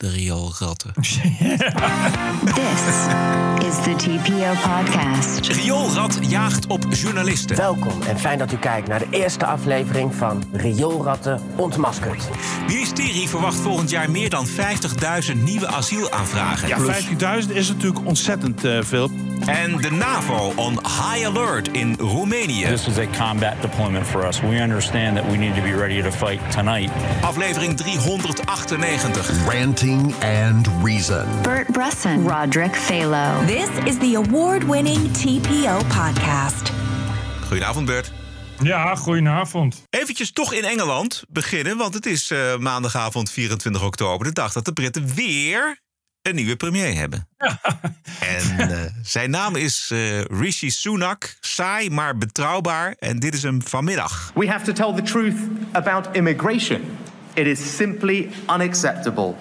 de rioolratten. This is the TPO podcast. Rioolrat jaagt op journalisten. Welkom en fijn dat u kijkt naar de eerste aflevering van Rioolratten Ontmaskerd. Ministerie verwacht volgend jaar meer dan 50.000 nieuwe asielaanvragen. Ja, 50.000 is natuurlijk ontzettend eh, veel. En de NAVO on high alert in Roemenië. This is a combat deployment for us. We understand that we need to be ready to fight tonight. Aflevering 398. Ranting and Reason. Bert Bresson, Roderick Phalo. This is the award winning TPO podcast. Goedenavond Bert. Ja, goedenavond. Eventjes toch in Engeland beginnen, want het is eh, maandagavond 24 oktober, de dag dat de Britten weer een nieuwe premier hebben. En eh, zijn naam is eh, Rishi Sunak. Saai, maar betrouwbaar. En dit is hem vanmiddag. We have to tell the truth about immigration. It is simply unacceptable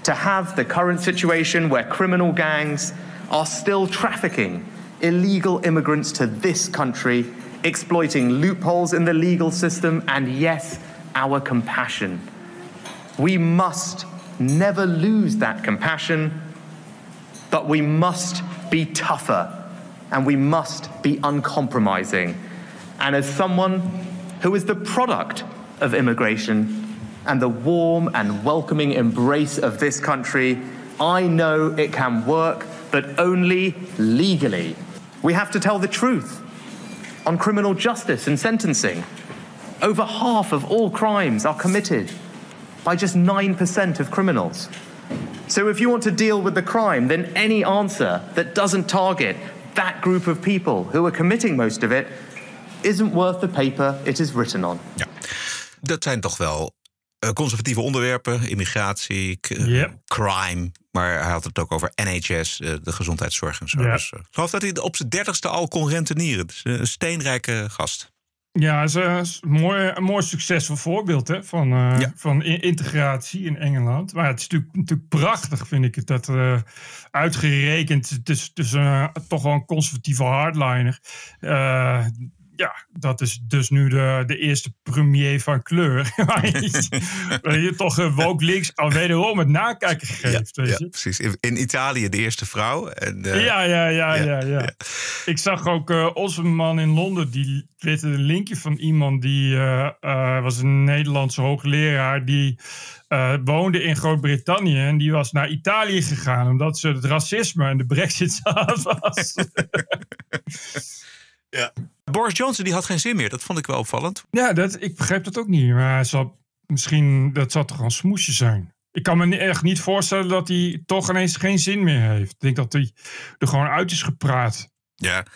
to have the current situation where criminal gangs are still trafficking illegal immigrants to this country, exploiting loopholes in the legal system, and yes, our compassion. We must never lose that compassion, but we must be tougher and we must be uncompromising. And as someone who is the product of immigration and the warm and welcoming embrace of this country, I know it can work, but only legally. We have to tell the truth on criminal justice and sentencing. Over half of all crimes are committed by just 9% of criminals. So if you want to deal with the crime, then any answer that doesn't target that group of people who are committing most of it isn't worth the paper it is written on. Ja. Dat zijn toch wel eh, conservatieve onderwerpen. Immigratie, eh, Yep. crime. Maar hij had het ook over NHS, eh, de gezondheidszorg en zo. Dus, ik geloof dat hij op zijn dertigste al kon rentenieren. Dus een steenrijke gast. Ja, is, eh, is een mooi, een mooi succesvol voorbeeld hè, van, eh, Ja. van integratie in Engeland. Maar het is natuurlijk, natuurlijk prachtig, vind ik het, dat eh, uitgerekend, eh, toch wel een conservatieve hardliner. Ja, dat is dus nu de, de eerste premier van kleur. Waar je, waar je toch uh, woke links al wederom het nakijken geeft. weet ja, je? precies. In, in Italië de eerste vrouw. En, eh, Ja, ja, ja, ja, ja. Ik zag ook eh, onze man in Londen, die twitterde een linkje van iemand die eh, was een Nederlandse hoogleraar die woonde in Groot-Brittannië en die was naar Italië gegaan omdat ze het racisme en de brexit was. Boris Johnson die had geen zin meer. Dat vond ik wel opvallend. ja, dat, ik begreep dat ook niet, maar zal, misschien dat zal toch een smoesje zijn. Ik kan me echt niet voorstellen dat hij toch ineens geen zin meer heeft. Ik denk dat hij er gewoon uit is gepraat. Ja.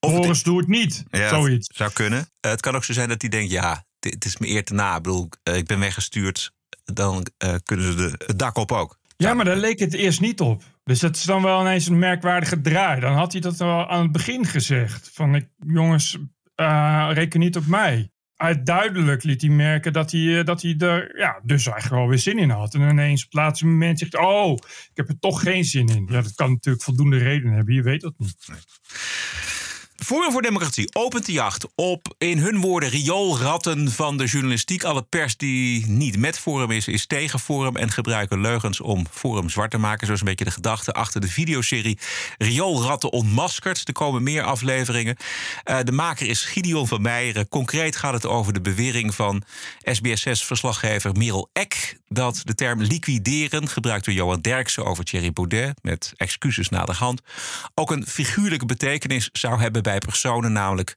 Of het- Boris, doe het niet. Ja, Zoiets. Zou kunnen. Eh, het kan ook zo zijn dat hij denkt, ja, dit, het is me eer te na. Ik bedoel, eh, ik ben weggestuurd. Dan eh, kunnen ze de, het dak op ook. Ja, maar daar leek het eerst niet op. Dus dat is dan wel ineens een merkwaardige draai. Dan had hij dat wel aan het begin gezegd. Van, ik, jongens, eh, reken niet op mij. Hij duidelijk liet hij merken dat hij, eh, dat hij er ja, dus eigenlijk wel weer zin in had. En ineens op het laatste moment zegt, oh, ik heb er toch geen zin in. Ja, dat kan natuurlijk voldoende redenen hebben. Je weet dat niet. Forum voor Democratie opent de jacht op, in hun woorden, rioolratten van de journalistiek. Alle pers die niet met Forum is, is tegen Forum en gebruiken leugens om Forum zwart te maken. Zo is een beetje de gedachte achter de videoserie Rioolratten ontmaskerd. Er komen meer afleveringen. Eh, de maker is Gideon van Meijeren. Concreet gaat het over de bewering van SBS6-verslaggever Merel Eck... dat de term liquideren, gebruikt door Johan Derksen over Thierry Baudet... met excuses na de hand, ook een figuurlijke betekenis zou hebben bij personen, namelijk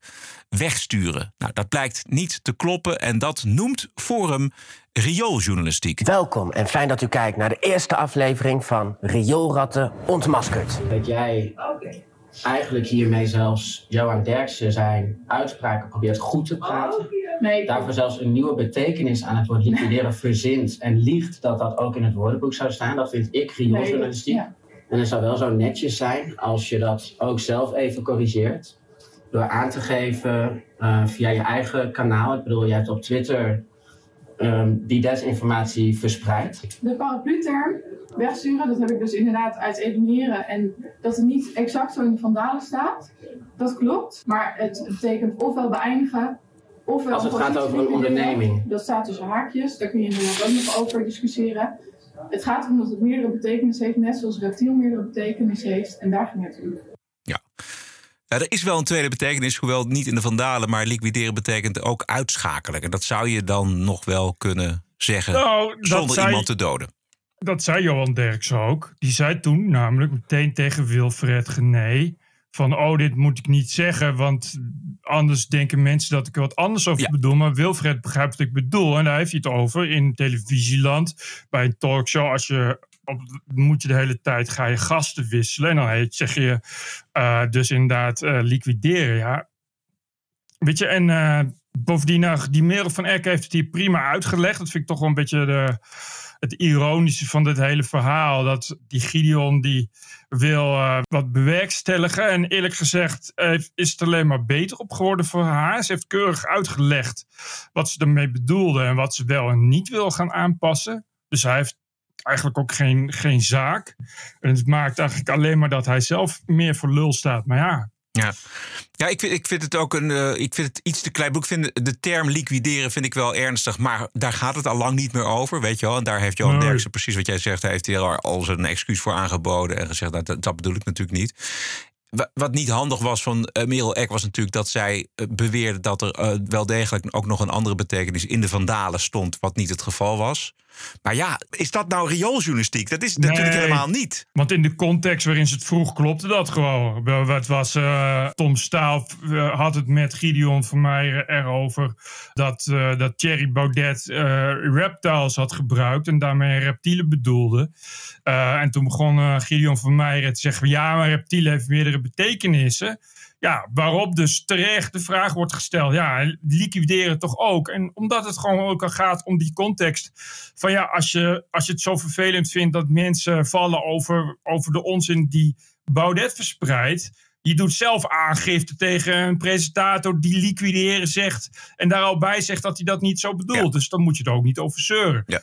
wegsturen. Nou, dat blijkt niet te kloppen en dat noemt Forum riooljournalistiek. Welkom en fijn dat u kijkt naar de eerste aflevering van Rioolratten Ontmaskerd. dat jij eigenlijk hiermee zelfs Johan Derksen zijn uitspraken probeert goed te praten. Nee, Daarvoor zelfs een nieuwe betekenis aan het woord liquideren verzint en liegt dat dat ook in het woordenboek zou staan. Dat vind ik riooljournalistiek. ja. En het zou wel zo netjes zijn als je dat ook zelf even corrigeert. Door aan te geven eh, via je eigen kanaal. Ik bedoel, je hebt op Twitter ehm, die desinformatie verspreid. de paraplu-term wegsturen, dat heb ik dus inderdaad uit. En dat het niet exact zo in de vandalen staat, dat klopt. Maar het betekent ofwel beëindigen, ofwel... Als het gaat over een onderneming. Dat staat tussen haakjes, daar kun je inderdaad ook nog over discussiëren. Het gaat erom dat het meerdere betekenissen heeft, net zoals reptiel meerdere betekenissen heeft. En daar ging het om. Ja, er is wel een tweede betekenis, hoewel niet in de vandalen, maar liquideren betekent ook uitschakelen. En dat zou je dan nog wel kunnen zeggen Nou, zonder zei- iemand te doden. Dat zei Johan Derksen ook. Die zei toen namelijk meteen tegen Wilfred Gené... van oh, dit moet ik niet zeggen... want anders denken mensen dat ik er wat anders over bedoel. Maar Wilfred begrijpt wat ik bedoel. En daar heeft hij het over in televisieland. Bij een talkshow, als je... Op, moet je de hele tijd ga je gasten wisselen. En dan zeg je eh, dus inderdaad eh, liquideren. Ja, Weet je, en eh, bovendien, die Merel van Eck heeft het hier prima uitgelegd. Dat vind ik toch wel een beetje de, het ironische van dit hele verhaal. Dat die Gideon die wil wat bewerkstelligen. En eerlijk gezegd is het alleen maar beter op geworden voor haar. Ze heeft keurig uitgelegd wat ze ermee bedoelde en wat ze wel en niet wil gaan aanpassen. Dus hij heeft eigenlijk ook geen, geen zaak. En het maakt eigenlijk alleen maar dat hij zelf meer voor lul staat. Maar ja, Ja, ja ik, vind, ik vind het ook een, eh, ik vind het iets te klein. Ik vind de term liquideren vind ik wel ernstig, maar daar gaat het al lang niet meer over, weet je wel. En daar heeft Johan Nee. Derksen precies wat jij zegt, hij heeft hier al zijn excuus voor aangeboden en gezegd nou, dat, dat bedoel ik natuurlijk niet. Wa- Wat niet handig was van eh, Merel Eck was natuurlijk dat zij eh, beweerde dat er wel degelijk ook nog een andere betekenis in de vandalen stond, wat niet het geval was. Maar ja, is dat nou riooljournalistiek? Dat is natuurlijk helemaal niet. Want in de context waarin ze het vroeg, klopte dat gewoon. Het was, eh, Tom Staal eh, had het met Gideon van mij erover dat, eh, dat Thierry Baudet reptiles had gebruikt en daarmee reptielen bedoelde. En toen begon Gideon van Meijeren te zeggen: ja, maar reptielen heeft meerdere betekenissen. Ja, waarop dus terecht de vraag wordt gesteld: ja, liquideren toch ook? En omdat het gewoon ook al gaat om die context van ja, als je, als je het zo vervelend vindt dat mensen vallen over, over de onzin die Baudet verspreidt. Je doet zelf aangifte tegen een presentator die liquideren zegt. En daar al bij zegt dat hij dat niet zo bedoelt. Dus dan moet je er ook niet over zeuren. Ja.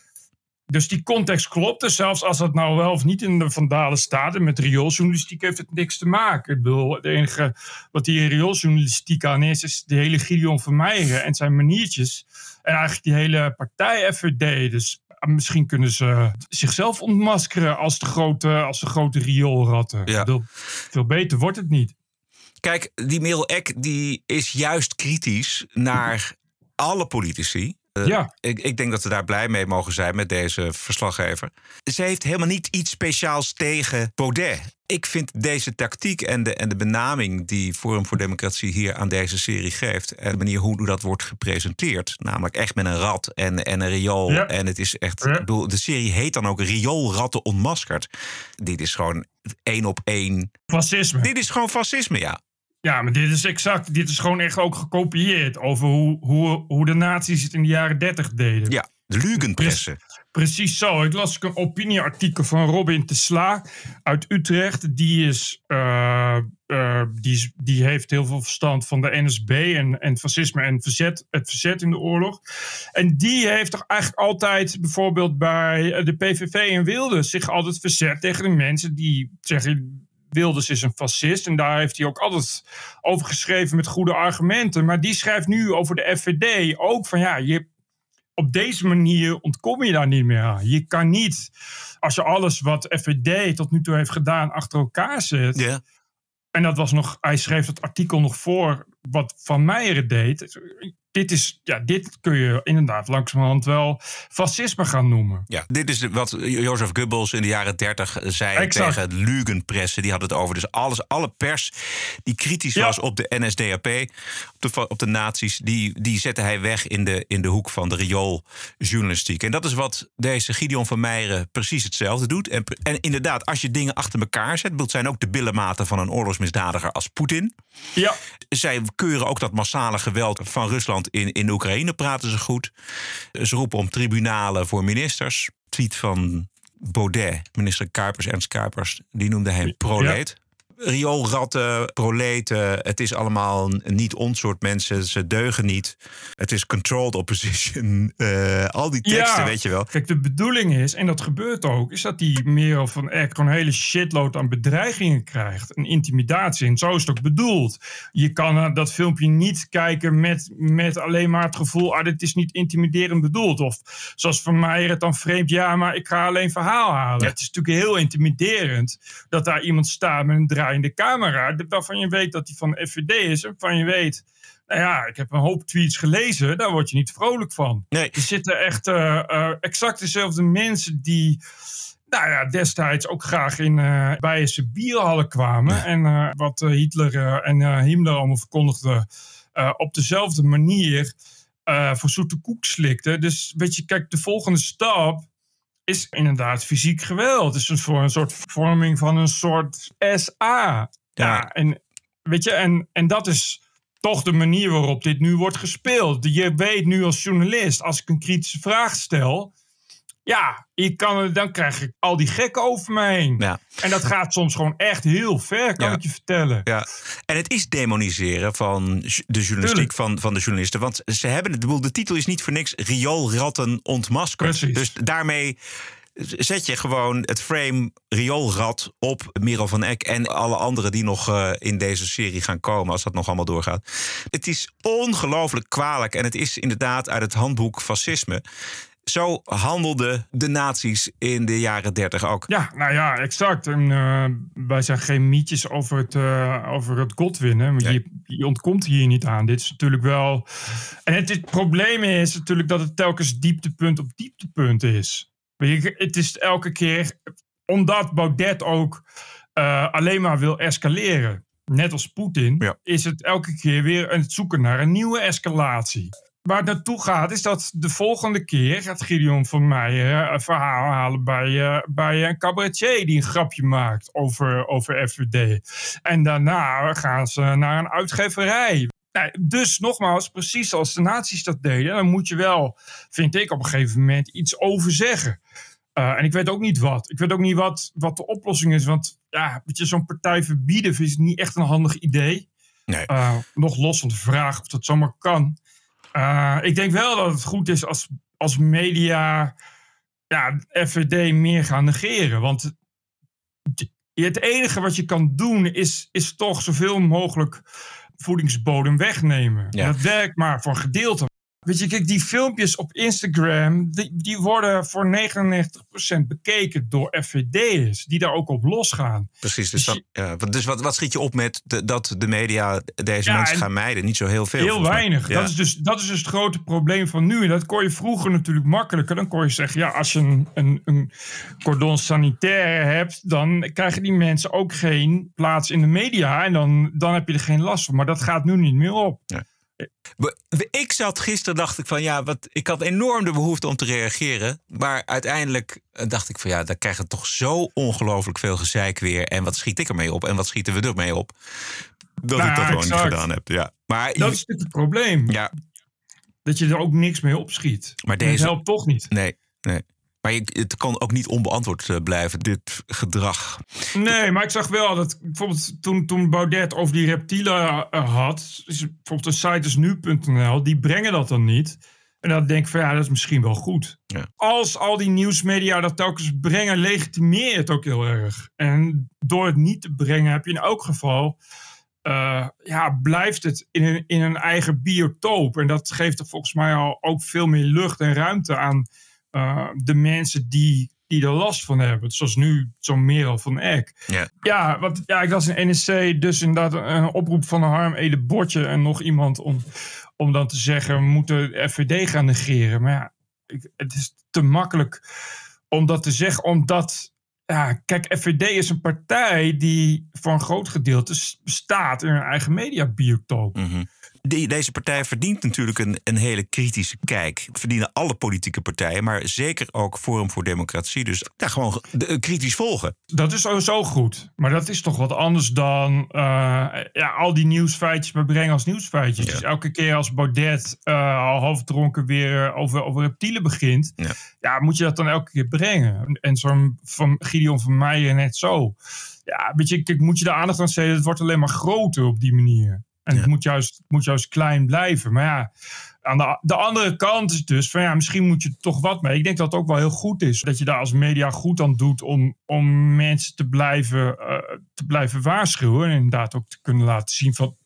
Dus die context klopt. Dus zelfs als dat nou wel of niet in de vandalen staat. En met riooljournalistiek heeft het niks te maken. Ik bedoel, het enige wat die riooljournalistiek aan is, is de hele Gideon van Meijeren en zijn maniertjes. En eigenlijk die hele partij FVD. Dus ah, misschien kunnen ze zichzelf ontmaskeren als de grote, als de grote rioolratten. Ik bedoel, veel beter wordt het niet. Kijk, die Merel Eck die is juist kritisch naar alle politici. Eh, Ja. ik, ik denk dat we daar blij mee mogen zijn met deze verslaggever. Ze heeft helemaal niet iets speciaals tegen Baudet. Ik vind deze tactiek en de, en de benaming die Forum voor Democratie hier aan deze serie geeft. En de manier hoe dat wordt gepresenteerd. Namelijk echt met een rat en, en een riool. Ja. En het is echt. ik bedoel, de serie heet dan ook Rioolratten Ontmaskerd. Dit is gewoon één op één. Fascisme. Dit is gewoon fascisme, ja. Ja, maar dit is exact. Dit is gewoon echt ook gekopieerd over hoe, hoe, hoe de nazi's het in de jaren dertig deden. Ja, de Lugenpressen. Precies zo. Ik las een opinieartikel van Robin de Sla uit Utrecht. Die, is, eh, eh, die, die heeft heel veel verstand van de NSB en, en fascisme en verzet, het verzet in de oorlog. En die heeft toch eigenlijk altijd bijvoorbeeld bij de PVV en Wilders zich altijd verzet tegen de mensen die zeggen. Wilders is een fascist en daar heeft hij ook altijd over geschreven met goede argumenten. Maar die schrijft nu over de FVD ook van ja, je, op deze manier ontkom je daar niet meer aan. Je kan niet, als je alles wat FVD tot nu toe heeft gedaan achter elkaar zet. En dat was nog, hij schreef dat artikel nog voor wat Van Meijeren deed. Dit, is, ja, dit kun je inderdaad langzamerhand wel fascisme gaan noemen. Ja, dit is wat Jozef Goebbels in de jaren 30 zei Exact. tegen Lugenpressen. Die had het over. Dus alles, alle pers die kritisch was op de NSDAP, op de, op de nazi's, die, die zette hij weg in de, in de hoek van de riooljournalistiek. En dat is wat deze Gideon van Meijeren precies hetzelfde doet. En, en inderdaad, als je dingen achter elkaar zet, dat zijn ook de billenmaten van een oorlogsmisdadiger als Poetin. Ja. Zij keuren ook dat massale geweld van Rusland in, in de Oekraïne, praten ze goed. Ze roepen om tribunalen voor ministers. Tweet van Baudet, minister Kuipers, Ernst Kuipers, die noemde hij een proleet. Rioolratten, proleten. Het is allemaal niet ons soort mensen. Ze deugen niet. Het is controlled opposition. Eh, al die teksten, weet je wel. Kijk, de bedoeling is, en dat gebeurt ook, is dat die Merel van Eck gewoon een hele shitload aan bedreigingen krijgt. En intimidatie. En zo is het ook bedoeld. Je kan eh, dat filmpje niet kijken met, met alleen maar het gevoel, ah, dit is niet intimiderend bedoeld. Of zoals Van Meijer het dan vreemd, ja, maar ik ga alleen verhaal halen. Het is natuurlijk heel intimiderend dat daar iemand staat met een draaiende camera, waarvan je weet dat hij van de FVD is, waarvan je weet nou ja, ik heb een hoop tweets gelezen. Daar word je niet vrolijk van. Nee. Er zitten echt eh, eh, exact dezelfde mensen die. Nou ja, destijds ook graag in uh, Bijense bierhallen kwamen. En wat Hitler en Himmler allemaal verkondigden. op dezelfde manier voor zoete koek slikten. Dus weet je, kijk, de volgende stap is inderdaad fysiek geweld. Het is een, voor een soort vorming van een soort SA. Ja, en weet je, en, en dat is toch de manier waarop dit nu wordt gespeeld. Je weet nu als journalist, als ik een kritische vraag stel. Ja, ik kan, dan krijg ik al die gekken over me heen. Ja. En dat gaat soms gewoon echt heel ver, kan ik je vertellen. Ja. En het is demoniseren van de journalistiek van, van de journalisten. Want ze hebben het, de titel is niet voor niks rioolratten ontmaskerd. Precies. Dus daarmee zet je gewoon het frame rioolrad op Miro van Eck en alle anderen die nog uh, in deze serie gaan komen, als dat nog allemaal doorgaat. Het is ongelooflijk kwalijk en het is inderdaad uit het handboek fascisme. Zo handelden de nazi's in de jaren dertig ook. Ja, nou ja, exact. En, uh, wij zijn geen mietjes over het, uh, over het Godwin. Hè? Je, je, ontkomt hier niet aan. Dit is natuurlijk wel... En het, het probleem is natuurlijk dat het telkens dieptepunt op dieptepunt is. Het is elke keer, omdat Baudet ook uh, alleen maar wil escaleren, net als Poetin, is het elke keer weer het zoeken naar een nieuwe escalatie. Waar het naartoe gaat, is dat de volgende keer gaat Gideon van Meijer een verhaal halen bij, uh, bij een cabaretier die een grapje maakt over, over FVD. En daarna gaan ze naar een uitgeverij. Nou, dus nogmaals, precies zoals de nazi's dat deden, dan moet je wel, vind ik, op een gegeven moment iets over zeggen. Uh, en ik weet ook niet wat. Ik weet ook niet wat, wat de oplossing is. Want ja, zo'n partij verbieden is niet echt een handig idee. Nee. Uh, nog los van de vraag of dat zomaar kan. Uh, ik denk wel dat het goed is als, als media ja, FVD meer gaan negeren. Want het enige wat je kan doen is, is toch zoveel mogelijk voedingsbodem wegnemen. Ja. Dat werkt maar voor een gedeelte. Weet je, kijk, die filmpjes op Instagram, die, die worden voor 99% bekeken door FVD'ers, die daar ook op losgaan. Precies, dus, dan, ja, dus wat, wat schiet je op met de, dat de media deze mensen gaan mijden? Niet zo heel veel. Heel weinig. Dat, is dus, dat is dus het grote probleem van nu. En dat kon je vroeger natuurlijk makkelijker. Dan kon je zeggen, ja, als je een, een, een cordon sanitaire hebt, dan krijgen die mensen ook geen plaats in de media. En dan, dan heb je er geen last van. Maar dat gaat nu niet meer op. Ja. Ik zat gisteren, dacht ik van ja, wat, ik had enorm de behoefte om te reageren. Maar uiteindelijk eh, dacht ik van ja, dan krijgen we toch zo ongelooflijk veel gezeik weer. En wat schiet ik ermee op? En wat schieten we ermee op? Dat Nou, ik dat gewoon exact. niet gedaan heb. Ja. Maar, Dat is het probleem. Ja. Dat je er ook niks mee opschiet. Maar deze- Dat helpt toch niet. Nee, nee. Maar je, het kan ook niet onbeantwoord eh, blijven, dit gedrag. Nee, maar ik zag wel dat bijvoorbeeld toen, toen Baudet over die reptielen eh, had, is bijvoorbeeld een site als nu.nl, die brengen dat dan niet. En dan denk ik van ja, dat is misschien wel goed. Ja. Als al die nieuwsmedia dat telkens brengen, legitimeer je het ook heel erg. En door het niet te brengen heb je in elk geval, eh, ja, blijft het in een, in een eigen biotoop. En dat geeft er volgens mij al ook veel meer lucht en ruimte aan eh, de mensen die, die er last van hebben. Zoals nu zo'n Merel van Eck. Ja. Ja, want ja, ik las in NSC dus inderdaad een oproep van Harm Ede Botje en nog iemand om, om dan te zeggen, we moeten FVD gaan negeren. Maar ja, ik, het is te makkelijk om dat te zeggen, omdat, ja, kijk, FVD is een partij die voor een groot gedeelte bestaat in hun eigen mediabiotoop. Mhm. Die, deze partij verdient natuurlijk een, een hele kritische kijk. Verdienen alle politieke partijen, maar zeker ook Forum voor Democratie. Dus ja, gewoon de- eh, kritisch volgen. Dat is sowieso goed. Maar dat is toch wat anders dan eh, ja, al die nieuwsfeitjes maar brengen als nieuwsfeitjes. Dus elke keer als Baudet eh, al half dronken weer over, over reptielen begint, ja. moet je dat dan elke keer brengen. En zo'n van Gideon van Meijer net zo. Ja, weet je, kijk, moet je de aandacht aan steden, het wordt alleen maar groter op die manier. En het moet juist, het moet juist klein blijven. Maar ja, aan de, de andere kant is dus van ja, misschien moet je er toch wat mee. Ik denk dat het ook wel heel goed is dat je daar als media goed aan doet om, om mensen te blijven, eh, te blijven waarschuwen. En inderdaad ook te kunnen laten zien van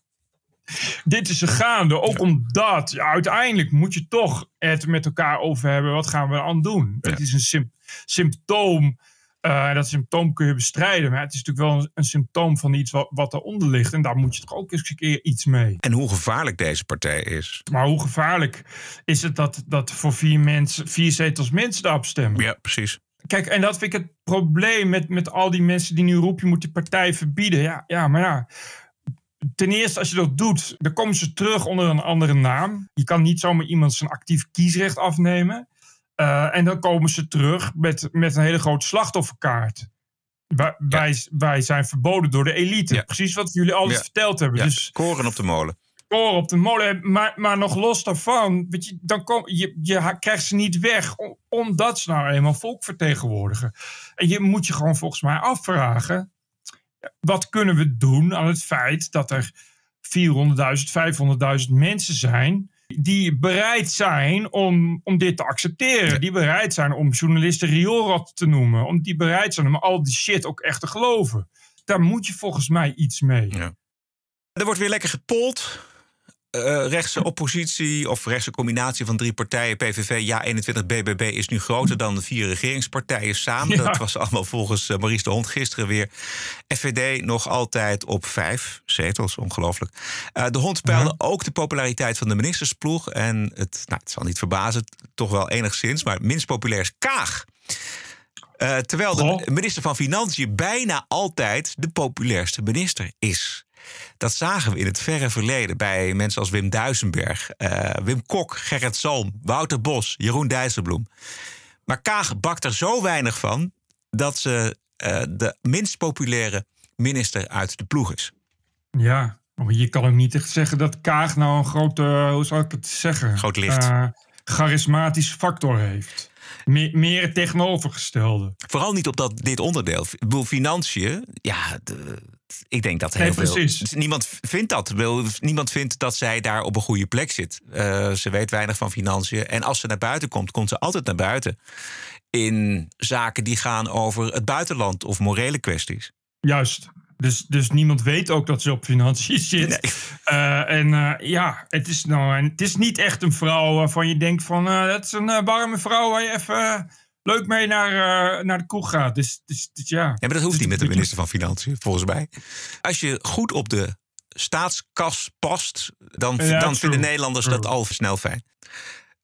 dit is er gaande. Ook omdat ja, uiteindelijk moet je toch het met elkaar over hebben. Wat gaan we aan doen? Het is een sym- symptoom. Eh, dat symptoom kun je bestrijden. Maar het is natuurlijk wel een, een symptoom van iets wat, wat eronder ligt. En daar moet je toch ook eens een keer iets mee. En hoe gevaarlijk deze partij is. Maar hoe gevaarlijk is het dat, dat voor vier, mensen, vier zetels mensen daarop stemmen? Ja, precies. Kijk, en dat vind ik het probleem met, met al die mensen die nu roepen... je moet die partij verbieden. Ja, ja, maar ja... Ten eerste, als je dat doet, dan komen ze terug onder een andere naam. Je kan niet zomaar iemand zijn actief kiesrecht afnemen. Eh, en dan komen ze terug met, met een hele grote slachtofferkaart. Wij, wij, wij zijn verboden door de elite. Precies wat jullie altijd Ja. verteld hebben. Ja, Dus koren op de molen. koren op de molen. Maar, maar nog los daarvan, weet je, dan kom, je, je krijgt ze niet weg, om- omdat ze nou eenmaal volk vertegenwoordigen. En je moet je gewoon volgens mij afvragen, wat kunnen we doen aan het feit dat er 400.000, 500.000 mensen zijn die bereid zijn om, om dit te accepteren. Die bereid zijn om journalisten rioolrat te noemen. Om die bereid zijn om al die shit ook echt te geloven. Daar moet je volgens mij iets mee. Er wordt weer lekker gepold. Eh, rechtse oppositie of rechtse combinatie van drie partijen, PVV, Ja 21, BBB, is nu groter dan de vier regeringspartijen samen. Ja. Dat was allemaal volgens eh, Maurice de Hond gisteren weer. FVD nog altijd op vijf zetels, ongelooflijk. Eh, de Hond peilde ook de populariteit van de ministersploeg. En het, nou, het zal niet verbazen, toch wel enigszins, maar minst populair is Kaag. Eh, terwijl de minister van Financiën bijna altijd de populairste minister is. Dat zagen we in het verre verleden bij mensen als Wim Duisenberg, eh, Wim Kok, Gerrit Salm, Wouter Bos, Jeroen Dijsselbloem. Maar Kaag bakt er zo weinig van dat ze eh, de minst populaire minister uit de ploeg is. Ja, maar je kan ook niet echt zeggen dat Kaag nou een grote, hoe zou ik het zeggen? Groot licht. Eh, charismatische factor heeft. Me- meer het tegenovergestelde. Vooral niet op dat, dit onderdeel. Ik bedoel, financiën, ja, de- ik denk dat heel Nee, veel... precies. Niemand vindt dat. Niemand vindt dat zij daar op een goede plek zit. Eh, ze weet weinig van financiën. En als ze naar buiten komt, komt ze altijd naar buiten. In zaken die gaan over het buitenland of morele kwesties. Juist. Dus, dus niemand weet ook dat ze op financiën zit. Eh, en eh, ja, het is, nou, het is niet echt een vrouw waarvan je denkt van... eh, dat is een eh, warme vrouw waar je even eh, leuk mee naar, eh, naar de kroeg gaat. Dus, dus, dus ja. Ja, maar dat hoeft niet met de minister van Financiën, volgens mij. Als je goed op de staatskas past, dan, Ja, dan vinden Nederlanders dat al snel fijn.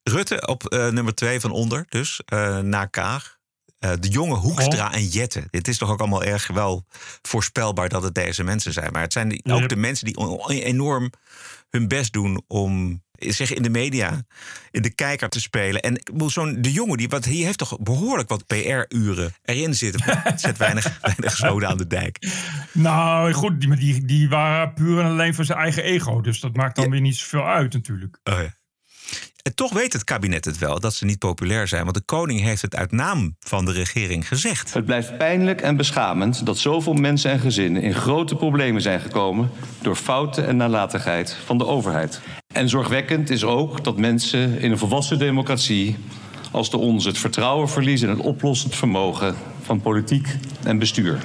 Rutte op eh, nummer twee van onder, dus eh, na Kaag. Eh, de jonge Hoekstra en Jette. Het is toch ook allemaal erg wel voorspelbaar dat het deze mensen zijn. Maar het zijn die- ook Yep. de mensen die enorm hun best doen om zeg, in de media, in de kijker te spelen. En zo'n de jongen, die, wat, die heeft toch behoorlijk wat PR-uren erin zitten. Het zet weinig, weinig zoden aan de dijk. Nou goed, die, die, die waren puur en alleen voor zijn eigen ego. Dus dat maakt dan weer niet zoveel uit natuurlijk. Oh ja. En toch weet het kabinet het wel dat ze niet populair zijn. Want de koning heeft het uit naam van de regering gezegd. Het blijft pijnlijk en beschamend dat zoveel mensen en gezinnen in grote problemen zijn gekomen door fouten en nalatigheid van de overheid. En zorgwekkend is ook dat mensen in een volwassen democratie als de onze het vertrouwen verliezen in het oplossend vermogen van politiek en bestuur.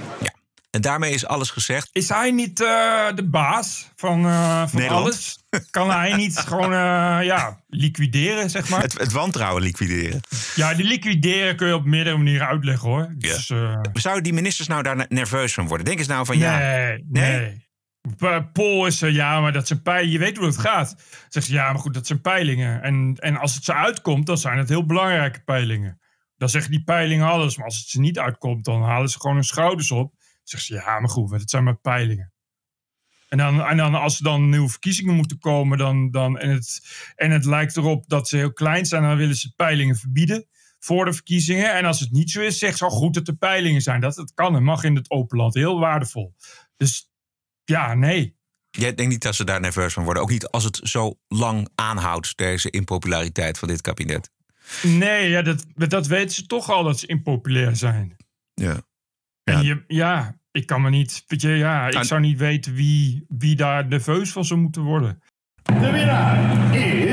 En daarmee is alles gezegd. Is hij niet eh, de baas van, eh, van alles? Kan hij niet gewoon eh, ja, liquideren, zeg maar? Het, het wantrouwen liquideren. Ja, die liquideren kun je op meerdere manieren uitleggen hoor. Dus, eh, Zouden die ministers nou daar nerveus van worden? Denk eens nou van ja. nee, nee. Pa- Paul is er, ja, maar dat zijn peilingen. Je weet hoe het gaat. Zegt ze, ja, maar goed, dat zijn peilingen. En, en als het ze uitkomt, dan zijn het heel belangrijke peilingen. Dan zeggen die peilingen alles. Maar als het ze niet uitkomt, dan halen ze gewoon hun schouders op. Zegt ze, ja, maar goed, het zijn maar peilingen. En dan, en dan als er dan nieuwe verkiezingen moeten komen, dan, dan, en, het, en het lijkt erop dat ze heel klein zijn, dan willen ze peilingen verbieden voor de verkiezingen. En als het niet zo is, zegt ze al goed dat er peilingen zijn. Dat, dat kan en mag in het open land. Heel waardevol. Dus ja, nee. Jij denkt niet dat ze daar nerveus van worden? Ook niet als het zo lang aanhoudt, deze impopulariteit van dit kabinet? Nee, ja, dat, dat weten ze toch al dat ze impopulair zijn. Ja. En je, ja, ik kan me niet. Weet je, ja, ik zou niet weten wie, wie daar nerveus van zou moeten worden. De winnaar is.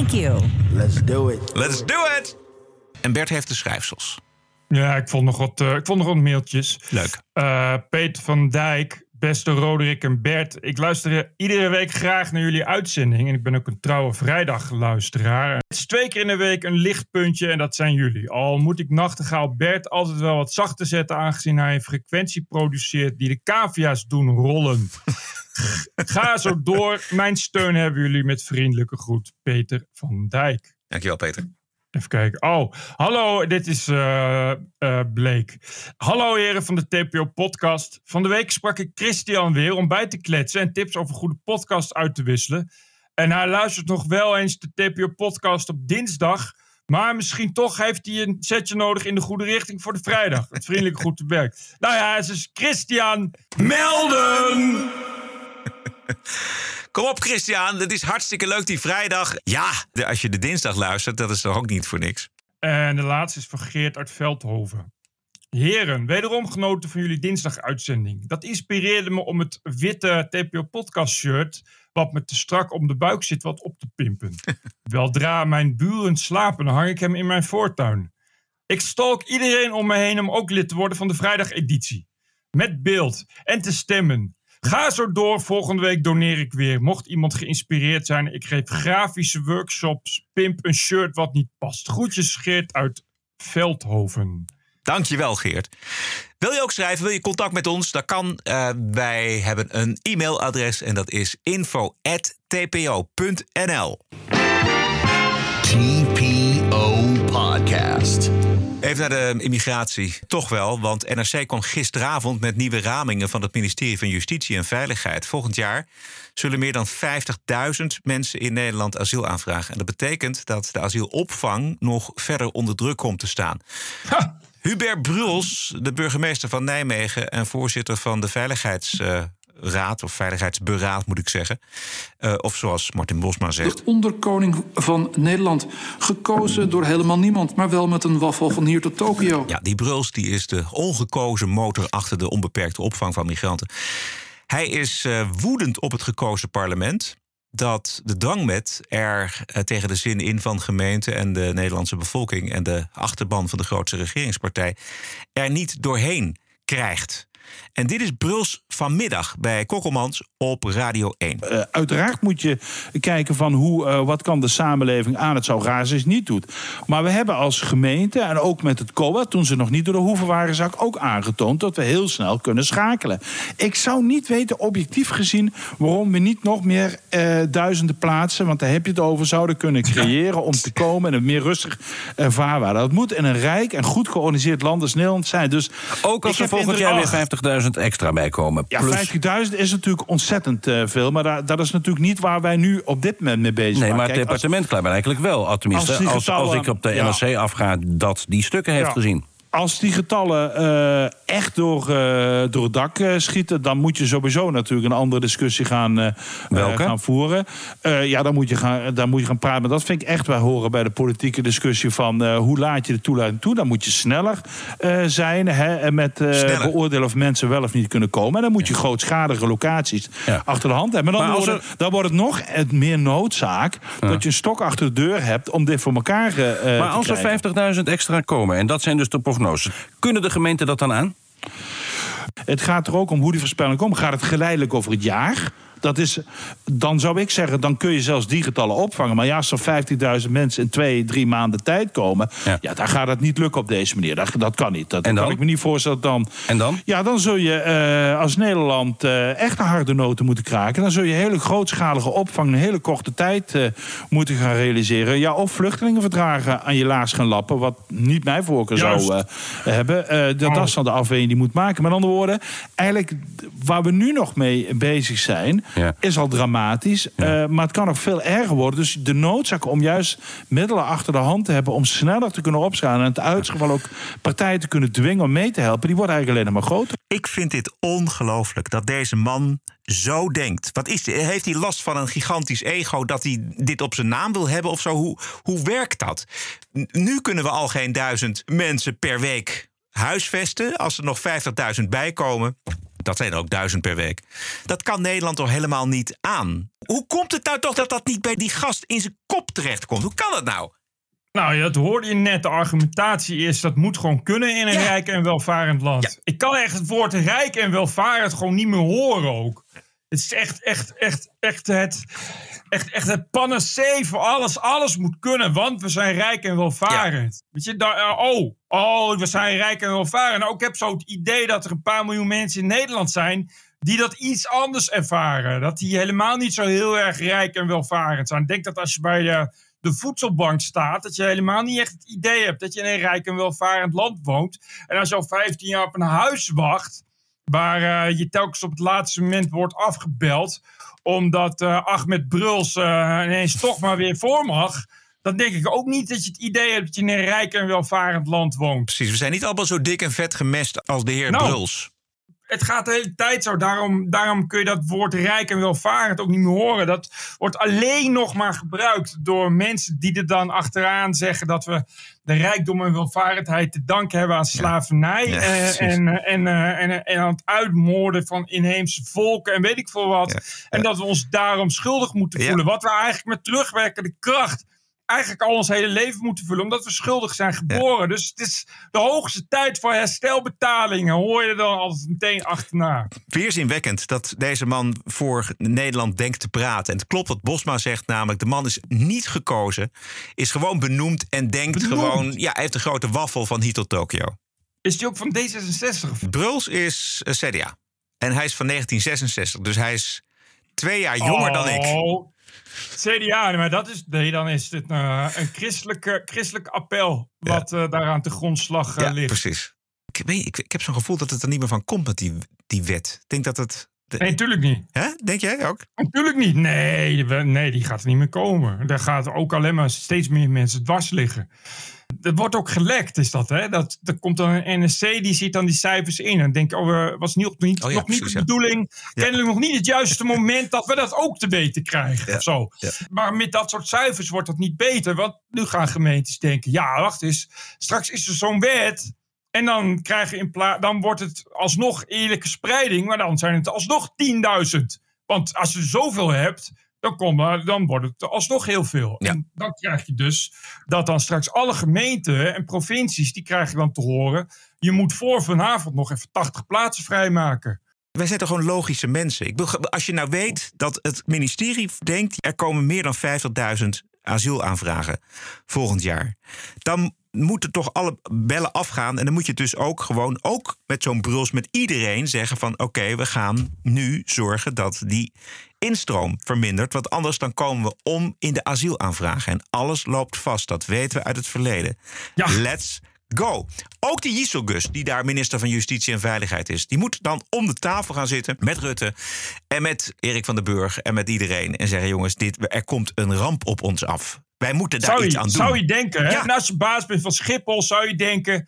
Thank you. Let's do it. Let's do it! En Bert heeft de schrijfsels. Ja, ik vond nog wat, eh, ik vond nog wat mailtjes. Leuk. Eh, Peter van Dijk, beste Roderick en Bert. Ik luister iedere week graag naar jullie uitzending. En ik ben ook een trouwe vrijdagluisteraar. Het is twee keer in de week een lichtpuntje en dat zijn jullie. Al moet ik nachtegaal Bert altijd wel wat zachter zetten... aangezien hij een frequentie produceert die de cavia's doen rollen. Ga zo door. Mijn steun hebben jullie met vriendelijke groet. Peter van Dijk. Dankjewel, Peter. Even kijken. Oh, hallo, dit is eh eh, Bleek. Hallo heren van de TPO podcast. Van de week sprak ik Christian weer om bij te kletsen en tips over goede podcast uit te wisselen. En hij luistert nog wel eens de TPO podcast op dinsdag. Maar misschien toch heeft hij een setje nodig in de goede richting voor de vrijdag. Het vriendelijke goed te werk. Nou ja, het is Christian. Melden! Kom op, Christian. Het is hartstikke leuk die vrijdag. Ja, als je de dinsdag luistert, dat is toch ook niet voor niks. En de laatste is van Geert uit Veldhoven. Heren, wederom genoten van jullie dinsdag-uitzending. Dat inspireerde me om het witte TPO podcast shirt, wat me te strak om de buik zit, wat op te pimpen. Weldra mijn buren slapen, dan hang ik hem in mijn voortuin. Ik stalk iedereen om me heen om ook lid te worden van de vrijdageditie. Met beeld en te stemmen. Ga zo door, volgende week doneer ik weer. Mocht iemand geïnspireerd zijn, ik geef grafische workshops. Pimp een shirt wat niet past. Groetjes Geert uit Veldhoven. Dankjewel, Geert. Wil je ook schrijven? Wil je contact met ons? Dat kan. Eh, wij hebben een e-mailadres en dat is info.tpo.nl. TPO Podcast. Even naar de immigratie. Toch wel, want NRC kwam gisteravond met nieuwe ramingen van het ministerie van Justitie en Veiligheid. Volgend jaar zullen meer dan 50.000 mensen in Nederland asiel aanvragen. En dat betekent dat de asielopvang nog verder onder druk komt te staan. Hubert Bruls, de burgemeester van Nijmegen en voorzitter van de Veiligheidsraad, of Veiligheidsberaad moet ik zeggen. Eh, of zoals Martin Bosma zegt. De onderkoning van Nederland. Gekozen door helemaal niemand, maar wel met een waffel van hier tot Tokio. Ja, die Bruls die is de ongekozen motor achter de onbeperkte opvang van migranten. Hij is eh, woedend op het gekozen parlement dat de dwangwet er eh, tegen de zin in van gemeenten en de Nederlandse bevolking en de achterban van de grootste regeringspartij er niet doorheen krijgt. En dit is Bruls vanmiddag bij Kokkelmans op Radio 1. Eh, uiteraard moet je kijken van hoe, eh, wat kan de samenleving aan. Het zou raar zijn als het niet doet. Maar we hebben als gemeente en ook met het COA... toen ze nog niet door de hoeven waren, ook aangetoond... dat we heel snel kunnen schakelen. Ik zou niet weten, objectief gezien... waarom we niet nog meer eh, duizenden plaatsen... want daar heb je het over, zouden kunnen creëren... om te komen in een meer rustig vaarwater. Dat moet in een rijk en goed georganiseerd land als Nederland zijn. Dus Ook als heb volgend jaar weer 50.000 extra bij komen. Ja, Plus- 50.000 is natuurlijk ontzettend eh, veel. Maar dat is natuurlijk niet waar wij nu op dit moment mee bezig Nee, zijn. maar het Kijk, als- departement blijkbaar eigenlijk wel. Tenminste, als als, als, ik op de ja. NRC afga dat die stukken heeft Ja. gezien. Als die getallen eh, echt door, eh, door het dak eh, schieten, dan moet je sowieso natuurlijk een andere discussie gaan, gaan voeren. Ja, dan moet, je gaan, dan moet je gaan praten. Maar dat vind ik echt wel horen bij de politieke discussie van hoe laat je de toelating toe. Dan moet je sneller zijn hè, en met beoordelen of mensen wel of niet kunnen komen. En dan moet je grootschalige locaties achter de hand hebben. Maar dan, Maar als wordt, het, dan wordt het nog meer noodzaak dat je een stok achter de deur hebt om dit voor elkaar Maar te als krijgen. er 50.000 extra komen, en dat zijn dus de kunnen de gemeenten dat dan aan? Het gaat er ook om hoe die voorspelling komt. Gaat het geleidelijk over het jaar? Dat is, dan zou ik zeggen, dan kun je zelfs die getallen opvangen. Maar ja, als er 15.000 mensen in twee, drie maanden tijd komen... Ja. dan gaat het niet lukken op deze manier. Dat, dat kan niet. Dat En dan? kan ik me niet voorstellen. Dan, En dan? ja, dan zul je eh, als Nederland eh, echt een harde noten moeten kraken. Dan zul je hele grootschalige opvang in een hele korte tijd eh, moeten gaan realiseren. Ja, of vluchtelingenverdragen aan je laars gaan lappen. Wat niet mijn voorkeur Juist. zou hebben. Dat, dat is dan de afweging die je moet maken. Met andere woorden, eigenlijk waar we nu nog mee bezig zijn, Ja. is al dramatisch. Eh, maar het kan nog veel erger worden. Dus de noodzaak om juist middelen achter de hand te hebben om sneller te kunnen opschalen. En in het uitgeval ook partijen te kunnen dwingen om mee te helpen, die wordt eigenlijk alleen nog maar groter. Ik vind dit ongelooflijk dat deze man zo denkt. Wat is, dit? heeft hij last van een gigantisch ego dat hij dit op zijn naam wil hebben of zo? Hoe, hoe werkt dat? Nu kunnen we al geen duizend mensen per week huisvesten. Als er nog 50.000 bijkomen. Dat zijn er ook duizend per week. Dat kan Nederland toch helemaal niet aan? Hoe komt het nou toch dat dat niet bij die gast in zijn kop terechtkomt? Hoe kan dat nou? Nou, ja, dat hoorde je net. De argumentatie is dat moet gewoon kunnen in een rijk en welvarend land. Ik kan echt het woord rijk en welvarend gewoon niet meer horen ook. Het is echt, echt, echt, echt het, echt, echt het panacee voor alles. Alles moet kunnen, want we zijn rijk en welvarend. Weet je, daar, eh, oh, oh, we zijn rijk en welvarend. Nou, ik heb zo het idee dat er een paar miljoen mensen in Nederland zijn die dat iets anders ervaren. Dat die helemaal niet zo heel erg rijk en welvarend zijn. Ik denk dat als je bij de, de voedselbank staat, dat je helemaal niet echt het idee hebt dat je in een rijk en welvarend land woont. En als je al 15 jaar op een huis wacht, waar eh, je telkens op het laatste moment wordt afgebeld, omdat eh, Ahmed Bruls eh, ineens toch maar weer voor mag. Dan denk ik ook niet dat je het idee hebt dat je in een rijk en welvarend land woont. Precies, we zijn niet allemaal zo dik en vet gemest als de heer Nou, Bruls. Het gaat de hele tijd zo. Daarom, daarom kun je dat woord rijk en welvarend ook niet meer horen. Dat wordt alleen nog maar gebruikt door mensen die er dan achteraan zeggen dat we de rijkdom en welvarendheid te danken hebben aan slavernij. Ja, eh, en, eh, en, eh, en, en aan het uitmoorden van inheemse volken en weet ik veel wat. En dat we ons daarom schuldig moeten voelen. Wat we eigenlijk met terugwerkende kracht eigenlijk al ons hele leven moeten vullen. Omdat we schuldig zijn geboren. Dus het is de hoogste tijd voor herstelbetalingen. Hoor je er dan altijd meteen achterna. Weerzinwekkend dat deze man voor Nederland denkt te praten. En het klopt wat Bosma zegt, namelijk de man is niet gekozen. Is gewoon benoemd en denkt Benoemd? gewoon... Ja, hij heeft een grote waffel van Hito Tokyo. Is die ook van D66? Bruls is eh, CDA. En hij is van 1966. Dus hij is twee jaar jonger dan ik. CDA, maar dat is, nee, dan is dit eh, een christelijke, christelijk appel. Wat eh, daar aan de grondslag eh, Ja, ligt. precies. Ik, weet, ik, ik heb zo'n gevoel dat het er niet meer van komt met die, die wet. Ik denk dat het... Nee, natuurlijk niet. Hè? Denk jij ook? Natuurlijk niet. Nee, nee, die gaat er niet meer komen. Daar gaat ook alleen maar steeds meer mensen dwars liggen. Het wordt ook gelekt, is dat, hè? Dat, er komt dan een NSC, die ziet dan die cijfers in. En dan denk ik, oh, was niet, niet, Oh ja, nog niet de ja. bedoeling. Kennelijk nog niet het juiste moment dat we dat ook te weten krijgen. Of zo. Maar met dat soort cijfers wordt dat niet beter. Want nu gaan gemeentes denken, ja, wacht eens. Straks is er zo'n wet. En dan, krijg je in pla dan wordt het alsnog eerlijke spreiding. Maar dan zijn het alsnog 10.000. Want als je zoveel hebt, dan, kom, dan wordt het alsnog heel veel. En dan krijg je dus dat dan straks alle gemeenten en provincies... die krijgen dan te horen... je moet voor vanavond nog even 80 plaatsen vrijmaken. Wij zijn toch gewoon logische mensen. Ik bedoel, als je nou weet dat het ministerie denkt... er komen meer dan 50.000 asielaanvragen volgend jaar... dan moeten toch alle bellen afgaan. En dan moet je dus ook gewoon, ook met zo'n bruls... met iedereen zeggen van... oké, we gaan nu zorgen dat die instroom vermindert. Want anders dan komen we om in de asielaanvragen. En alles loopt vast. Dat weten we uit het verleden. Let's go. Ook die Gus, die daar minister van Justitie en Veiligheid is... die moet dan om de tafel gaan zitten met Rutte... en met Erik van den Burg en met iedereen... en zeggen, jongens, dit, er komt een ramp op ons af. Wij moeten daar Zou iets je, aan doen. zou je denken, hè? Ja. En als je baas bent van Schiphol, zou je denken...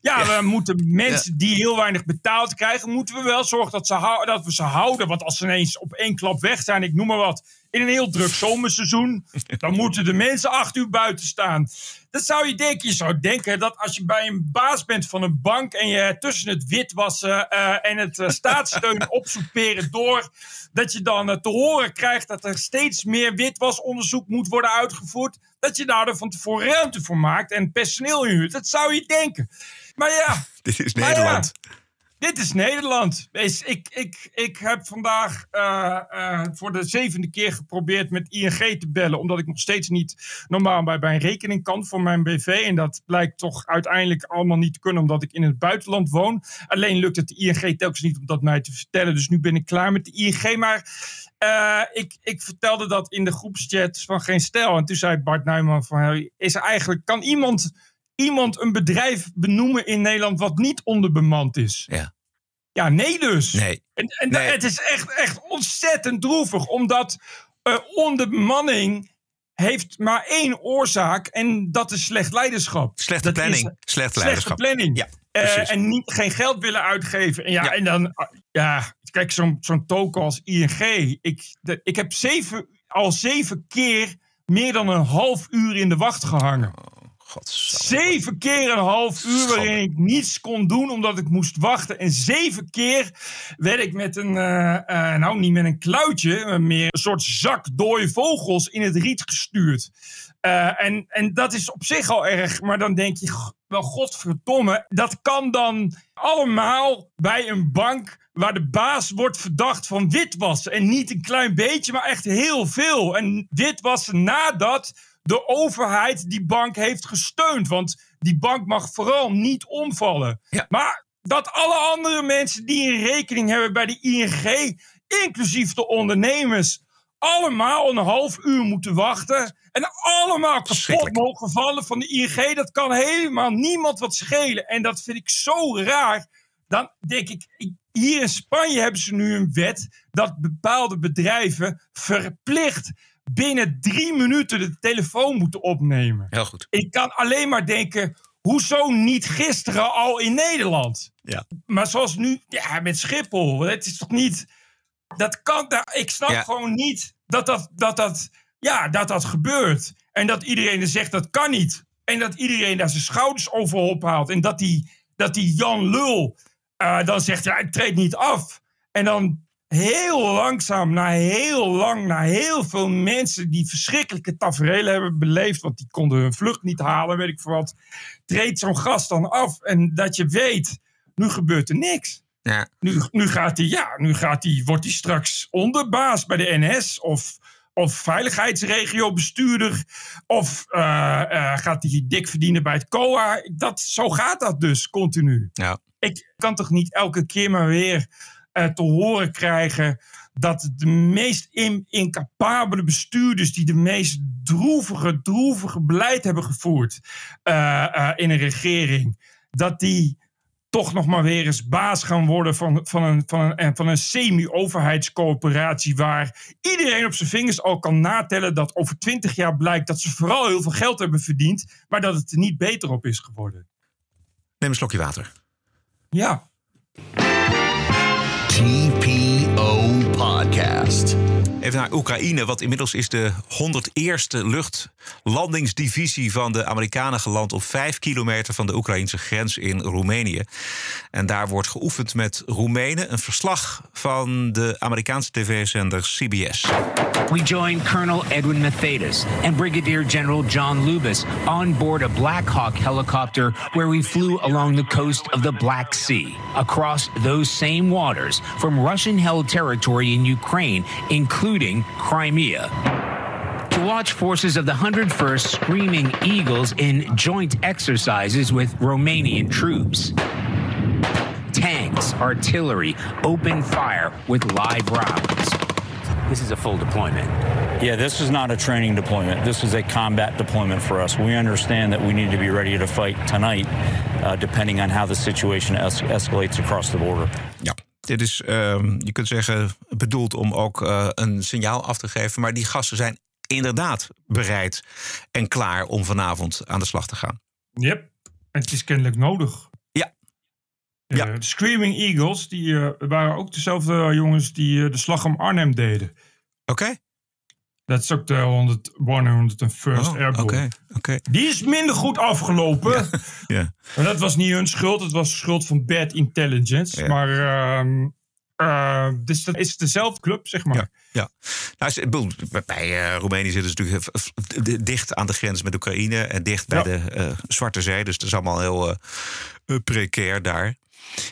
Ja, we moeten mensen die heel weinig betaald krijgen... moeten we wel zorgen dat, ze dat we ze houden. Want als ze ineens op één klap weg zijn, ik noem maar wat... in een heel druk zomerseizoen... dan moeten de mensen acht uur buiten staan. Dat zou je denken. Je zou denken dat als je bij een baas bent van een bank... en je tussen het witwassen eh, en het eh, staatssteun opsoeperen door... dat je dan eh, te horen krijgt dat er steeds meer witwasonderzoek moet worden uitgevoerd... dat je daar van tevoren ruimte voor maakt en personeel inhuurt. Dat zou je denken. Maar ja, Dit is Maar ja, Nederland. Dit is Nederland. Ik, ik, ik heb vandaag eh, eh, voor de zevende keer geprobeerd met ING te bellen. Omdat ik nog steeds niet normaal bij mijn rekening kan voor mijn BV. En dat blijkt toch uiteindelijk allemaal niet te kunnen omdat ik in het buitenland woon. Alleen lukt het de ING telkens niet om dat mij te vertellen. Dus nu ben ik klaar met de ING. Maar eh, ik, ik vertelde dat in de groepschat van Geen Stijl. En toen zei Bart Nijman van... Is er eigenlijk, kan iemand, iemand een bedrijf benoemen in Nederland wat niet onderbemand is? Ja. Ja, nee dus. Nee. En, en Nee. het is echt, echt ontzettend droevig, omdat eh, onderbemanning heeft maar één oorzaak en dat is slecht leiderschap. Slechte Dat planning. is- Slechte leiderschap. planning. Ja, precies. en niet, geen geld willen uitgeven. En ja, en dan, ah, ja, kijk, zo'n zo'n token als ING. Ik, de- ik heb zeven, al zeven keer meer dan een half uur in de wacht gehangen. Zeven keer een half uur waarin ik niets kon doen omdat ik moest wachten. En zeven keer werd ik met een, eh, eh, nou niet met een kluitje, maar meer een soort zak dode vogels in het riet gestuurd. Eh, en, en dat is op zich al erg, maar dan denk je, "G- wel godverdomme, dat kan dan allemaal bij een bank waar de baas wordt verdacht van witwassen. En niet een klein beetje, maar echt heel veel. En witwassen nadat de overheid die bank heeft gesteund. Want die bank mag vooral niet omvallen. Maar dat alle andere mensen die een rekening hebben bij de ING, inclusief de ondernemers, allemaal een half uur moeten wachten. En allemaal kapot mogen vallen van de ING. Dat kan helemaal niemand wat schelen. En dat vind ik zo raar. Dan denk ik, hier in Spanje hebben ze nu een wet dat bepaalde bedrijven verplicht binnen drie minuten de telefoon moeten opnemen. Heel goed. Ik kan alleen maar denken, hoezo niet gisteren al in Nederland? Ja. Maar zoals nu, ja, met Schiphol. Het is toch niet. Dat kan. daar- Ik snap Ja. gewoon niet dat dat, dat, dat, ja, dat dat gebeurt. En dat iedereen er zegt dat kan niet. En dat iedereen daar zijn schouders over ophaalt. En dat die, dat die Jan Lul eh, dan zegt: ja, ik treed niet af. En dan heel langzaam, na heel lang, na heel veel mensen die verschrikkelijke tafereelen hebben beleefd, want die konden hun vlucht niet halen, weet ik veel wat, treedt zo'n gast dan af. En dat je weet, nu gebeurt er niks. Ja. Nu, nu gaat hij, ja, nu gaat hij, wordt hij straks onderbaas bij de NS of, of veiligheidsregio bestuurder of eh, eh, gaat hij dik verdienen bij het COA. Dat, zo gaat dat dus continu. Ja. Ik kan toch niet elke keer maar weer eh, te horen krijgen dat de meest in- incapabele bestuurders die de meest droevige, droevige beleid hebben gevoerd eh, eh, in een regering, dat die toch nog maar weer eens baas gaan worden van, van een, van een, van een semi-overheidscoöperatie waar iedereen op zijn vingers al kan natellen dat over twintig jaar blijkt dat ze vooral heel veel geld hebben verdiend, maar dat het er niet beter op is geworden. Neem een slokje water. Ja. TPO Podcast. Even naar Oekraïne, wat inmiddels is de 101ste luchtlandingsdivisie van de Amerikanen geland op 5 kilometer van de Oekraïnse grens in Roemenië. En daar wordt geoefend met Roemenen. Een verslag van de Amerikaanse tv-zender CBS. We join Colonel Edwin Mathetas and Brigadier General John Lubis on board a Black Hawk helicopter where we flew along the coast of the Black Sea, across those same waters from Russian held territory in Ukraine, including Crimea. To watch forces of the 101st Screaming Eagles in joint exercises with Romanian troops. Tanks, artillery, open fire with live rounds. This is a full deployment. Yeah, this is not a training deployment. This is a combat deployment for us. We understand that we need to be ready to fight tonight, uh, depending on how the situation es- escalates across the border. Dit is, ehm, je kunt zeggen, bedoeld om ook eh, een signaal af te geven. Maar die gasten zijn inderdaad bereid en klaar om vanavond aan de slag te gaan. Yep. En het is kennelijk nodig. Ja. ja. De Screaming Eagles, die eh, waren ook dezelfde jongens die eh, de slag om Arnhem deden. Oké. Dat is ook de 100, 101st Oh, Airborne. oké, oké. Die is minder goed afgelopen. Ja. Maar dat was niet hun schuld. Het was de schuld van bad intelligence. Maar ehm, eh, dus dat is dezelfde club, zeg maar. Ja, nou, bij eh, Roemenië zitten ze natuurlijk dicht aan de grens met Oekraïne en dicht bij Ja. de eh, Zwarte Zee. Dus dat is allemaal heel precair daar.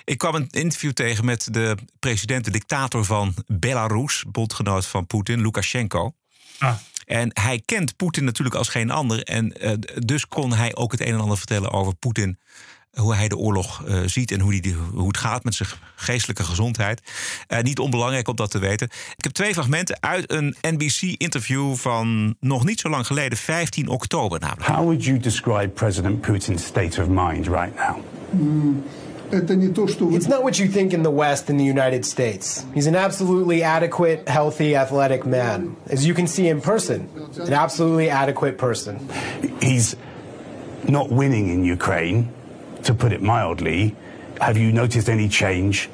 Ik kwam een interview tegen met de president, de dictator van Belarus, bondgenoot van Poetin, Lukashenko. Ah. En hij kent Poetin natuurlijk als geen ander. En eh, dus kon hij ook het een en ander vertellen over Poetin. Hoe hij de oorlog eh, ziet en hoe, die, hoe het gaat met zijn geestelijke gezondheid. Eh, niet onbelangrijk om dat te weten. Ik heb twee fragmenten uit een NBC-interview van nog niet zo lang geleden, 15 oktober namelijk. How would you describe President Putin's state of mind right now? It's not what you think in the West in the United States. He's an absolutely adequate, healthy, athletic man. As you can see in person, an absolutely adequate person. He's not winning in Ukraine, to put it mildly. Have you noticed any change?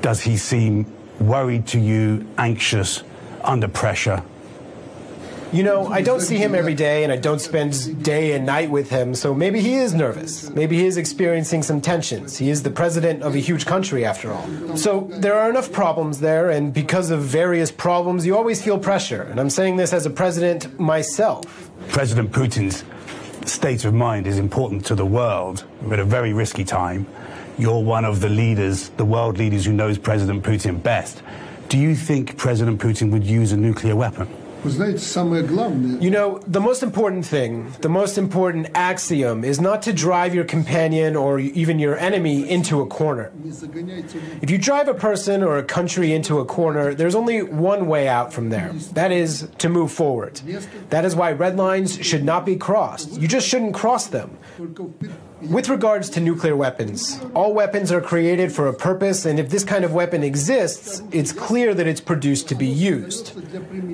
Does he seem worried to you, anxious, under pressure? You know, I don't see him every day and I don't spend day and night with him, so maybe he is nervous. Maybe he is experiencing some tensions. He is the president of a huge country, after all. So there are enough problems there, and because of various problems, you always feel pressure. And I'm saying this as a president myself. President Putin's state of mind is important to the world. We're at a very risky time. You're one of the leaders, the world leaders who knows President Putin best. Do you think President Putin would use a nuclear weapon? You know, the most important thing, the most important axiom is not to drive your companion or even your enemy into a corner. If you drive a person or a country into a corner, there's only one way out from there. That is to move forward. That is why red lines should not be crossed. You just shouldn't cross them. With regards to nuclear weapons, all weapons are created for a purpose, and if this kind of weapon exists, it's clear that it's produced to be used.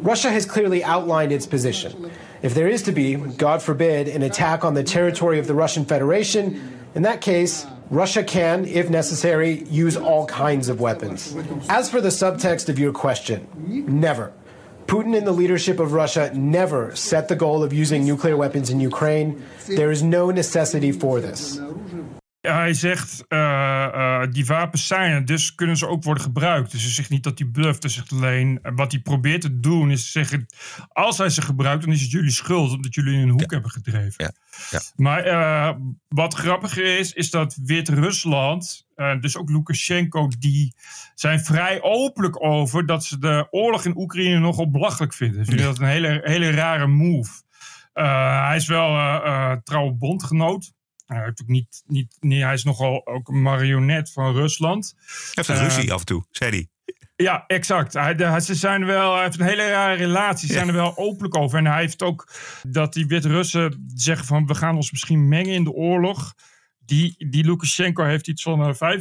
Russia has clearly outlined its position. If there is to be, God forbid, an attack on the territory of the Russian Federation, in that case, Russia can, if necessary, use all kinds of weapons. As for the subtext of your question, never. Putin and the leadership of Russia never set the goal of using nuclear weapons in Ukraine. There is no necessity for this. Hij zegt, eh, eh, die wapens zijn er, dus kunnen ze ook worden gebruikt. Dus hij zegt niet dat hij bluft, hij zegt alleen... eh, wat hij probeert te doen is zeggen... als hij ze gebruikt, dan is het jullie schuld... omdat jullie in een hoek hebben gedreven. Ja. Maar eh, wat grappiger is, is dat Wit-Rusland, eh, dus ook Lukashenko, die zijn vrij openlijk over dat ze de oorlog in Oekraïne nogal belachelijk vinden. Ze vinden dat een hele, hele rare move. Eh, hij is wel eh eh, trouwe bondgenoot. Ook niet, niet, niet, hij is nogal ook een marionet van Rusland. Hij heeft een ruzie af en toe, zei hij. ja, exact. Hij, de- ze zijn wel, hij heeft een hele rare relatie. Ze zijn er wel openlijk over. En hij heeft ook dat die Wit-Russen zeggen van... we gaan ons misschien mengen in de oorlog. Die, die Lukashenko heeft iets van eh,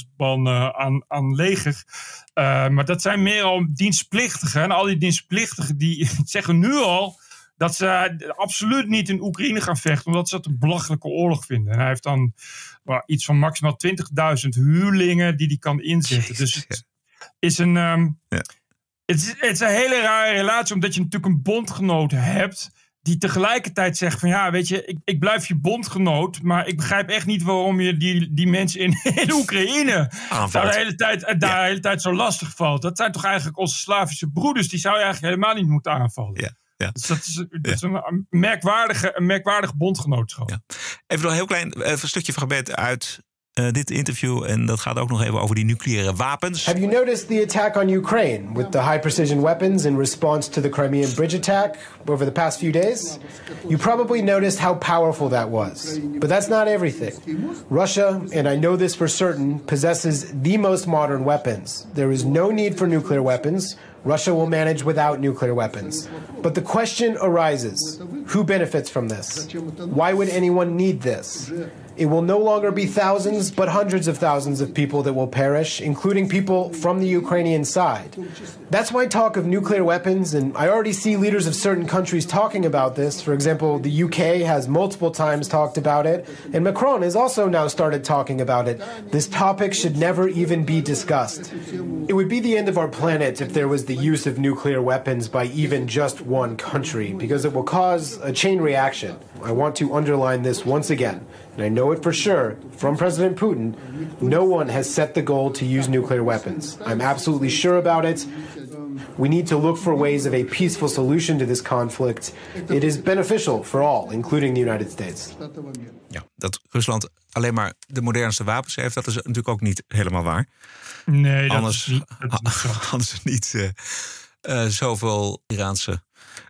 45.000 man eh, aan, aan leger. Eh, maar dat zijn meer al dienstplichtigen. En al die dienstplichtigen die zeggen nu al... dat ze absoluut niet in Oekraïne gaan vechten... omdat ze dat een belachelijke oorlog vinden. En hij heeft dan iets van maximaal 20.000 huurlingen... die hij kan inzetten. Dus het is een... ehm, het is, het is een hele rare relatie, omdat je natuurlijk een bondgenoot hebt. Die tegelijkertijd zegt: van ja, weet je, ik, ik blijf je bondgenoot. maar ik begrijp echt niet waarom je die, die mensen in, in Oekraïne. Aanvalt. daar de hele tijd, eh, daar de hele tijd zo lastig valt. Dat zijn toch eigenlijk onze Slavische broeders. die zou je eigenlijk helemaal niet moeten aanvallen. Ja. Ja. Dus dat is, dat is een merkwaardige, een merkwaardig bondgenootschap. Even nog een heel klein eh, stukje fragment uit eh, dit interview. En dat gaat ook nog even over die nucleaire wapens. Have you noticed the attack on Ukraine with the high precision weapons in response to the Crimean bridge attack over the past few days? You probably noticed how powerful that was. But that's not everything. Russia, and I know this for certain, possesses the most modern weapons. There is no need for nuclear weapons. Russia will manage without nuclear weapons. But the question arises who benefits from this? Why would anyone need this? It will no longer be thousands, but hundreds of thousands of people that will perish, including people from the Ukrainian side. That's why talk of nuclear weapons, and I already see leaders of certain countries talking about this. For example, the UK has multiple times talked about it, and Macron has also now started talking about it. This topic should never even be discussed. It would be the end of our planet if there was the use of nuclear weapons by even just one country, because it will cause a chain reaction. I want to underline this once again, and I know it for sure from President Putin. No one has set the goal to use nuclear weapons. I'm absolutely sure about it. We need to look for ways of a peaceful solution to this conflict. It is beneficial for all, including the United States. Ja, dat Rusland alleen maar de modernste wapens heeft, dat is natuurlijk ook niet helemaal waar. Nee, dat anders, is niet, dat is niet ze niet eh, eh, zoveel Iraanse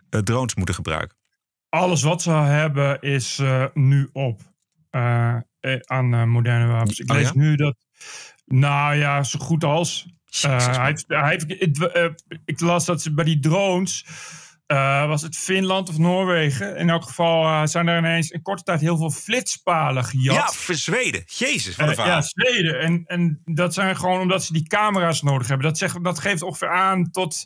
eh, drones moeten gebruiken. Alles wat ze hebben is eh, nu op eh, eh, aan moderne wapens. Ik Oh, lees ja? nu dat, nou ja, zo goed als. Hij heeft, hij heeft, eh, ik las dat ze bij die drones, was het Finland of Noorwegen? In elk geval zijn er ineens in korte tijd heel veel flitspalen gejat. Ja, voor Zweden. Jezus, wat een verhaal. ja, Zweden. En, en dat zijn gewoon omdat ze die camera's nodig hebben. Dat, zegt, dat geeft ongeveer aan tot.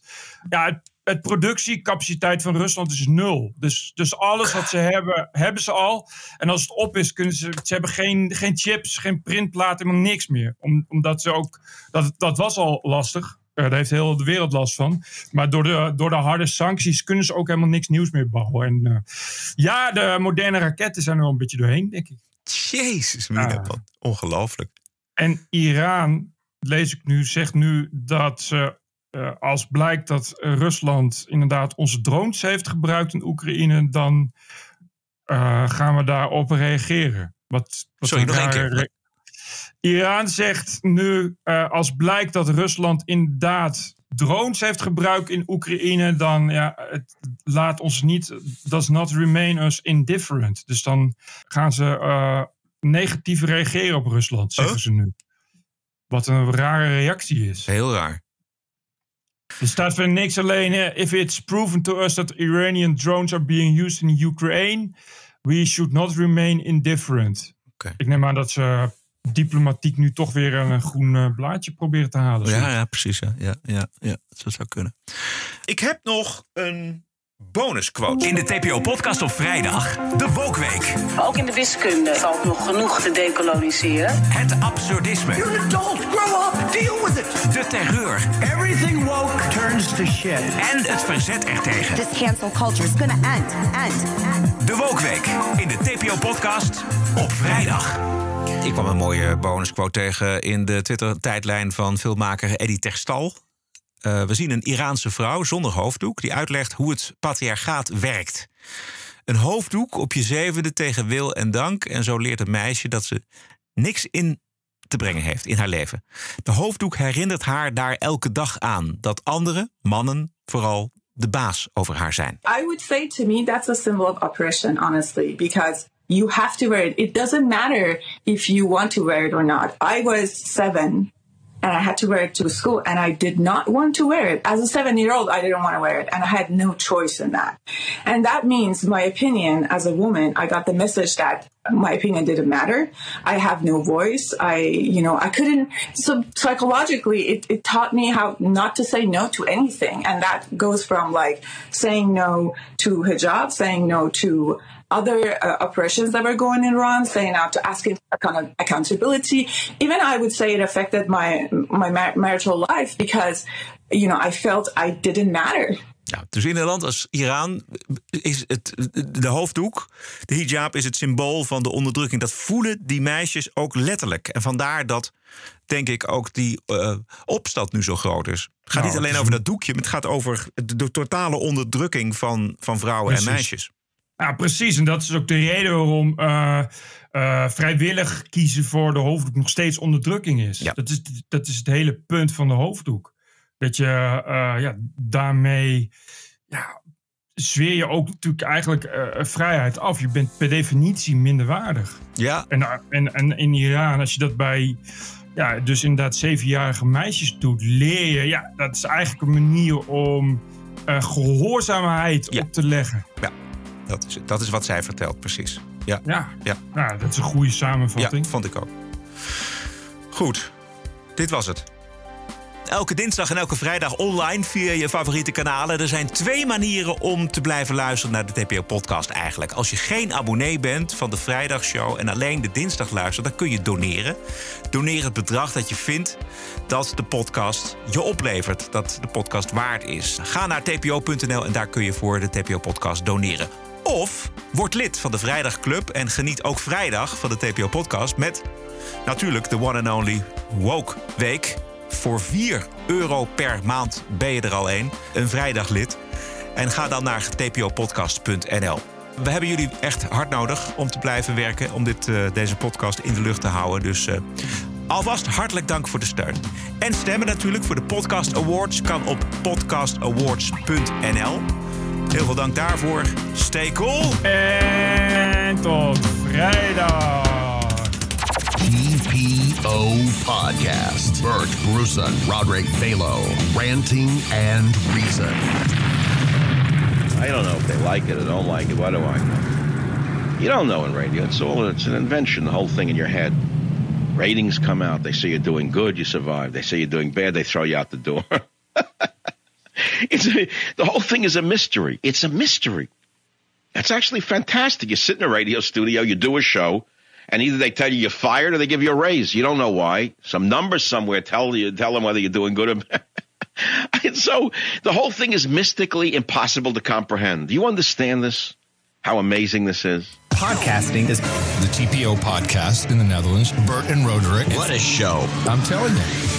Ja, het, het productiecapaciteit van Rusland is nul. Dus, dus alles wat ze hebben, hebben ze al. En als het op is, kunnen ze. Ze hebben geen, geen chips, geen printplaat, helemaal niks meer. Om, omdat ze ook. Dat, dat was al lastig. Eh, daar heeft heel de wereld last van. Maar door de, door de harde sancties kunnen ze ook helemaal niks nieuws meer bouwen. En eh, ja, de moderne raketten zijn er wel een beetje doorheen, denk ik. Jezus, mina, ongelooflijk. En Iran, lees ik nu, zegt nu dat ze, eh, als blijkt dat Rusland inderdaad onze drones heeft gebruikt in Oekraïne, dan eh, gaan we daarop reageren. Wat, wat Sorry, nog één keer. Iran zegt nu, eh, als blijkt dat Rusland inderdaad drones heeft gebruikt in Oekraïne, dan ja, het laat ons niet, does not remain us indifferent. Dus dan gaan ze negatief reageren op Rusland, zeggen ze nu. Wat een rare reactie is. Heel raar. Er staat voor niks alleen. If it's proven to us that Iranian drones are being used in Ukraine, we should not remain indifferent. Ik neem aan dat ze diplomatiek nu toch weer een groen eh, blaadje proberen te halen. Ja, ja precies. Ja. Ja, ja, ja, dat zou kunnen. Ik heb nog een bonusquote. In de TPO-podcast op vrijdag, de Wokweek. Ook in de wiskunde valt nog genoeg te decoloniseren. Het absurdisme. You're an adult. Grow up. Deal with it. De terreur. Everything woke turns to shit. En het verzet ertegen. This cancel culture is gonna end, end, end. De Wokweek in de TPO-podcast op vrijdag. Ik kwam een mooie bonusquote tegen in de Twitter-tijdlijn van filmmaker Eddie Terstal. Eh, we zien een Iraanse vrouw zonder hoofddoek die uitlegt hoe het patriarchaat werkt. Een hoofddoek op je zevende tegen wil en dank. En zo leert een meisje dat ze niks in te brengen heeft in haar leven. De hoofddoek herinnert haar daar elke dag aan dat anderen, mannen, vooral de baas over haar zijn. I would say to me that's a symbol of oppression, honestly, because you have to wear it. It doesn't matter if you want to wear it or not. I was seven and I had to wear it to school and I did not want to wear it. As a seven year old, I didn't want to wear it and I had no choice in that. And that means my opinion as a woman, I got the message that my opinion didn't matter. I have no voice. I, you know, I couldn't. So psychologically, it, it taught me how not to say no to anything. And that goes from like saying no to hijab, saying no to other uh, oppressions that were going in Iran, saying out to asking for account- accountability. Even I would say it affected my my mar- marital life because, you know, I felt I didn't matter. Ja, dus in een land als Iran is het, de hoofddoek, de hijab, is het symbool van de onderdrukking. Dat voelen die meisjes ook letterlijk. En vandaar dat, denk ik, ook die eh, opstand nu zo groot is. Het gaat Nou, niet alleen over dat doekje, maar het gaat over de, de totale onderdrukking van, van vrouwen en meisjes. Ja, precies. En dat is ook de reden waarom eh, eh, vrijwillig kiezen voor de hoofddoek nog steeds onderdrukking is. Dat, is dat is het hele punt van de hoofddoek. Dat je eh, ja, daarmee ja, zweer je ook natuurlijk eigenlijk vrijheid af. Je bent per definitie minderwaardig. Ja. En, en, en in Iran, als je dat bij ja, dus inderdaad zevenjarige meisjes doet, leer je, ja, dat is eigenlijk een manier om eh, gehoorzaamheid op te leggen. Ja, dat is, dat is wat zij vertelt, precies. Ja, Ja. ja. Nou, dat is een goede samenvatting. Ja, vond ik ook. Goed, dit was het. Elke dinsdag en elke vrijdag online via je favoriete kanalen. Er zijn twee manieren om te blijven luisteren naar de TPO-podcast eigenlijk. Als je geen abonnee bent van de vrijdagshow en alleen de dinsdag luistert... dan kun je doneren. Doneer het bedrag dat je vindt dat de podcast je oplevert. Dat de podcast waard is. Ga naar tpo.nl en daar kun je voor de TPO-podcast doneren. Of word lid van de Vrijdagclub en geniet ook vrijdag van de TPO-podcast... met natuurlijk de one and only Woke Week... Voor 4 euro per maand ben je er al een. Een vrijdaglid. En ga dan naar tpopodcast.nl. We hebben jullie echt hard nodig om te blijven werken. Om dit, eh, deze podcast in de lucht te houden. Dus eh, alvast hartelijk dank voor de steun. En stemmen natuurlijk voor de Podcast Awards kan op podcastawards.nl. Heel veel dank daarvoor. Stay cool. En tot vrijdag. TPO Podcast. Bert Bruson, Roderick Balo, ranting and reason. I don't know if they like it or don't like it. What do I know? You don't know in radio. It's all it's an invention. The whole thing in your head. Ratings come out. They say you're doing good, you survive. They say you're doing bad, they throw you out the door. it's a, the whole thing is a mystery. It's a mystery. That's actually fantastic. You sit in a radio studio, you do a show, and either they tell you you're fired or they give you a raise. You don't know why. Some numbers somewhere tell you tell them whether you're doing good or bad. And so the whole thing is mystically impossible to comprehend. Do you understand this? How amazing this is? Podcasting is the TPO podcast in the Netherlands. Bert and Roderick. What a show. I'm telling you.